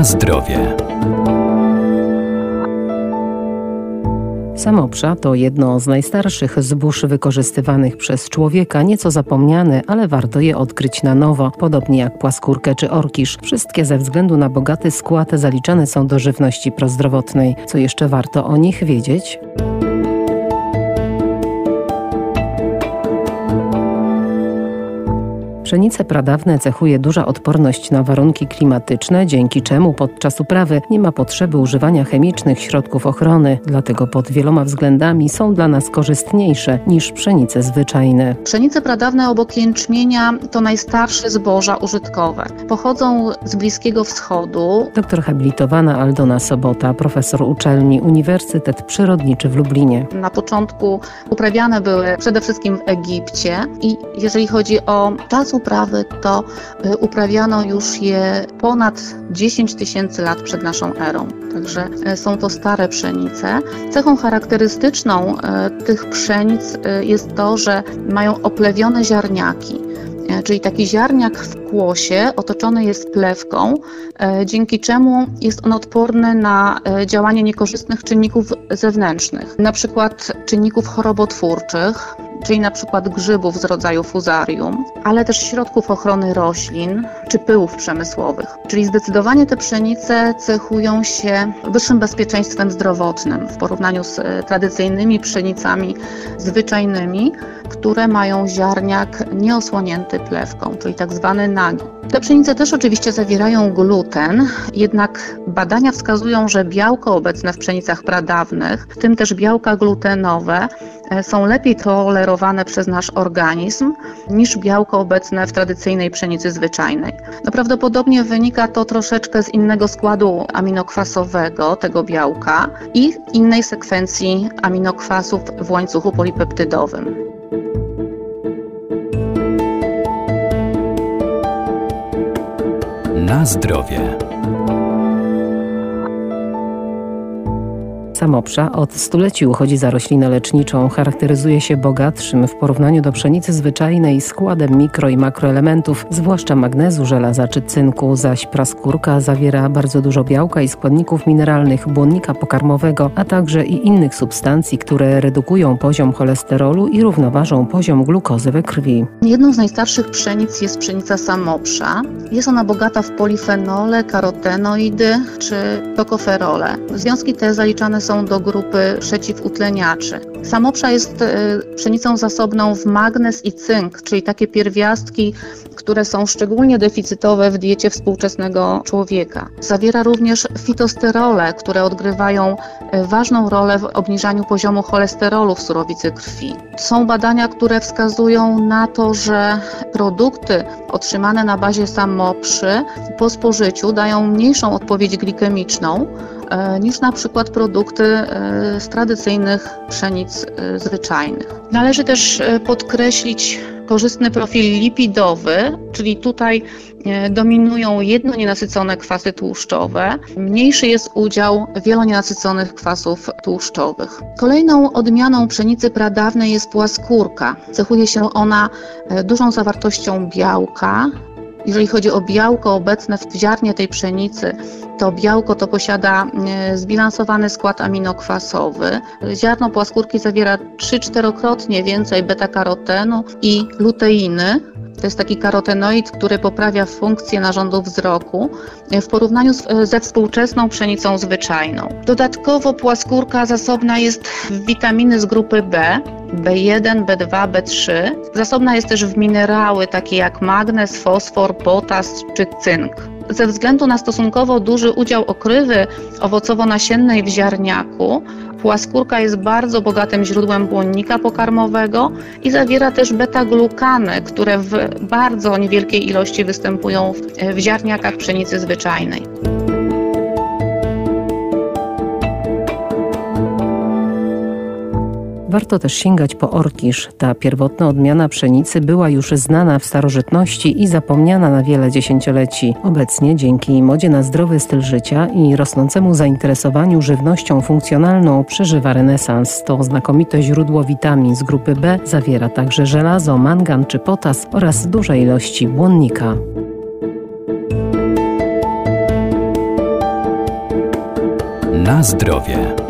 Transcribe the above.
Na zdrowie. Samopsza to jedno z najstarszych zbóż wykorzystywanych przez człowieka, nieco zapomniane, ale warto je odkryć na nowo, podobnie jak płaskórkę czy orkisz. Wszystkie ze względu na bogaty skład zaliczane są do żywności prozdrowotnej. Co jeszcze warto o nich wiedzieć? Pszenice pradawne cechuje duża odporność na warunki klimatyczne, dzięki czemu podczas uprawy nie ma potrzeby używania chemicznych środków ochrony, dlatego pod wieloma względami są dla nas korzystniejsze niż pszenice zwyczajne. Pszenice pradawne obok jęczmienia to najstarsze zboża użytkowe. Pochodzą z Bliskiego Wschodu. Doktor habilitowana Aldona Sobota, profesor uczelni Uniwersytet Przyrodniczy w Lublinie. Na początku uprawiane były przede wszystkim w Egipcie i jeżeli chodzi o czas uprawy, to y, uprawiano już je ponad 10 tysięcy lat przed naszą erą. Także y, są to stare pszenice. Cechą charakterystyczną y, tych pszenic jest to, że mają oplewione ziarniaki czyli taki ziarniak w kłosie otoczony jest plewką, dzięki czemu jest on odporny na działanie niekorzystnych czynników zewnętrznych, na przykład czynników chorobotwórczych, czyli na przykład grzybów z rodzaju fuzarium, ale też środków ochrony roślin czy pyłów przemysłowych. Czyli zdecydowanie te pszenice cechują się wyższym bezpieczeństwem zdrowotnym w porównaniu z e, tradycyjnymi pszenicami zwyczajnymi, które mają ziarniak nieosłonięty plewką, czyli tak zwany nagi. Te pszenice też oczywiście zawierają gluten, jednak badania wskazują, że białko obecne w pszenicach pradawnych, w tym też białka glutenowe, e, są lepiej tolerowane przez nasz organizm niż białko obecne w tradycyjnej pszenicy zwyczajnej. No prawdopodobnie wynika to troszeczkę z innego składu aminokwasowego tego białka i innej sekwencji aminokwasów w łańcuchu polipeptydowym. Na zdrowie. Samopsza od stuleci uchodzi za roślinę leczniczą. Charakteryzuje się bogatszym w porównaniu do pszenicy zwyczajnej składem mikro i makroelementów, zwłaszcza magnezu, żelaza czy cynku, zaś praskórka zawiera bardzo dużo białka i składników mineralnych, błonnika pokarmowego, a także i innych substancji, które redukują poziom cholesterolu i równoważą poziom glukozy we krwi. Jedną z najstarszych pszenic jest pszenica samopsza. Jest ona bogata w polifenole, karotenoidy czy tokoferole. Związki te zaliczane są są do grupy przeciwutleniaczy. Samopsza jest e, pszenicą zasobną w magnez i cynk, czyli takie pierwiastki, które są szczególnie deficytowe w diecie współczesnego człowieka. Zawiera również fitosterole, które odgrywają e, ważną rolę w obniżaniu poziomu cholesterolu w surowicy krwi. Są badania, które wskazują na to, że produkty otrzymane na bazie samopszy po spożyciu dają mniejszą odpowiedź glikemiczną, niż na przykład produkty e, z tradycyjnych pszenic e, zwyczajnych. Należy też podkreślić korzystny profil lipidowy, czyli tutaj dominują jednonienasycone kwasy tłuszczowe. Mniejszy jest udział wielonienasyconych kwasów tłuszczowych. Kolejną odmianą pszenicy pradawnej jest płaskórka. Cechuje się ona dużą zawartością białka, jeżeli chodzi o białko obecne w ziarnie tej pszenicy, to białko to posiada e, zbilansowany skład aminokwasowy. Ziarno płaskórki zawiera 3-4krotnie więcej beta-karotenu i luteiny, to jest taki karotenoid, który poprawia funkcję narządu wzroku w porównaniu z, ze współczesną pszenicą zwyczajną. Dodatkowo płaskórka zasobna jest w witaminy z grupy B, B1, B2, B3. Zasobna jest też w minerały takie jak magnez, fosfor, potas czy cynk. Ze względu na stosunkowo duży udział okrywy owocowo-nasiennej w ziarniaku, płaskórka jest bardzo bogatym źródłem błonnika pokarmowego i zawiera też beta-glukany, które w bardzo niewielkiej ilości występują w, w ziarniakach pszenicy zwyczajnej. Warto też sięgać po orkisz. Ta pierwotna odmiana pszenicy była już znana w starożytności i zapomniana na wiele dziesięcioleci. Obecnie dzięki modzie na zdrowy styl życia i rosnącemu zainteresowaniu żywnością funkcjonalną przeżywa renesans. To znakomite źródło witamin z grupy B zawiera także żelazo, mangan czy potas oraz duże ilości błonnika. Na zdrowie.